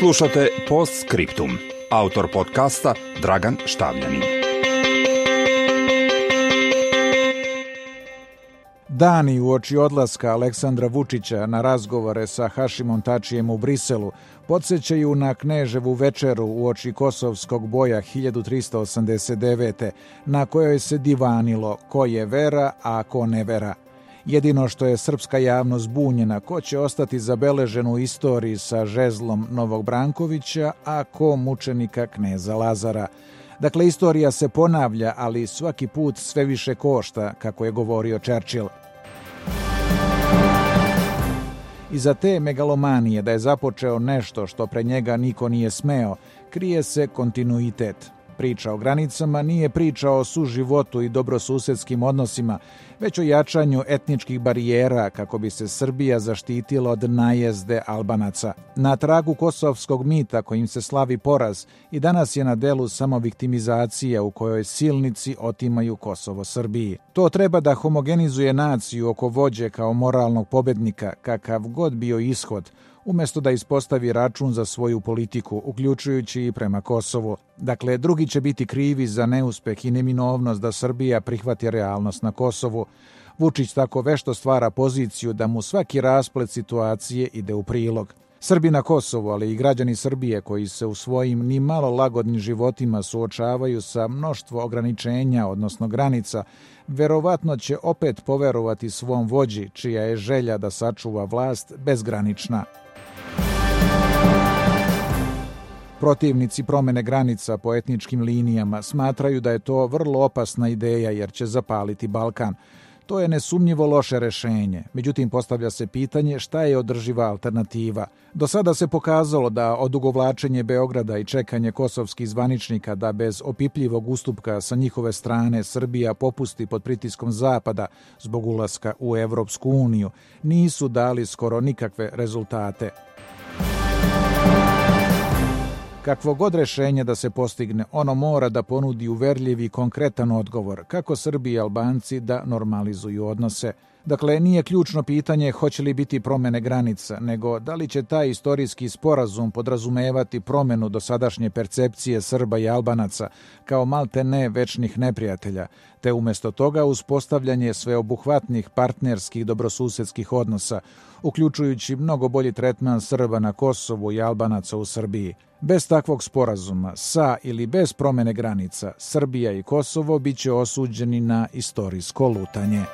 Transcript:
Slušate Post Scriptum. Autor podcasta Dragan Štavljanin. Dani u oči odlaska Aleksandra Vučića na razgovore sa Hašimom Tačijem u Briselu podsjećaju na Kneževu večeru u oči Kosovskog boja 1389. na kojoj se divanilo ko je vera, a ko ne vera – Jedino što je srpska javnost bunjena, ko će ostati zabeležen u istoriji sa žezlom Novog Brankovića, a ko mučenika kneza Lazara. Dakle, istorija se ponavlja, ali svaki put sve više košta, kako je govorio Churchill. I za te megalomanije da je započeo nešto što pre njega niko nije smeo, krije se kontinuitet. Priča o granicama nije priča o suživotu i dobrosusedskim odnosima, već o jačanju etničkih barijera kako bi se Srbija zaštitila od najezde Albanaca. Na tragu kosovskog mita kojim se slavi poraz i danas je na delu samo viktimizacija u kojoj silnici otimaju Kosovo Srbiji. To treba da homogenizuje naciju oko vođe kao moralnog pobednika, kakav god bio ishod, umjesto da ispostavi račun za svoju politiku, uključujući i prema Kosovu. Dakle, drugi će biti krivi za neuspeh i neminovnost da Srbija prihvati realnost na Kosovu. Vučić tako vešto stvara poziciju da mu svaki rasplet situacije ide u prilog. Srbi na Kosovu, ali i građani Srbije koji se u svojim ni malo lagodnim životima suočavaju sa mnoštvo ograničenja, odnosno granica, verovatno će opet poverovati svom vođi, čija je želja da sačuva vlast bezgranična. Protivnici promene granica po etničkim linijama smatraju da je to vrlo opasna ideja jer će zapaliti Balkan. To je nesumnjivo loše rešenje. Međutim, postavlja se pitanje šta je održiva alternativa. Do sada se pokazalo da odugovlačenje Beograda i čekanje kosovskih zvaničnika da bez opipljivog ustupka sa njihove strane Srbija popusti pod pritiskom Zapada zbog ulaska u Evropsku uniju nisu dali skoro nikakve rezultate. Kakvo god rešenje da se postigne, ono mora da ponudi uverljivi konkretan odgovor kako Srbi i Albanci da normalizuju odnose. Dakle, nije ključno pitanje hoće li biti promene granica, nego da li će taj istorijski sporazum podrazumevati promenu do sadašnje percepcije Srba i Albanaca kao malte ne večnih neprijatelja, te umjesto toga uspostavljanje sveobuhvatnih partnerskih dobrosusedskih odnosa, uključujući mnogo bolji tretman Srba na Kosovu i Albanaca u Srbiji. Bez takvog sporazuma, sa ili bez promene granica, Srbija i Kosovo biće osuđeni na istorijsko lutanje.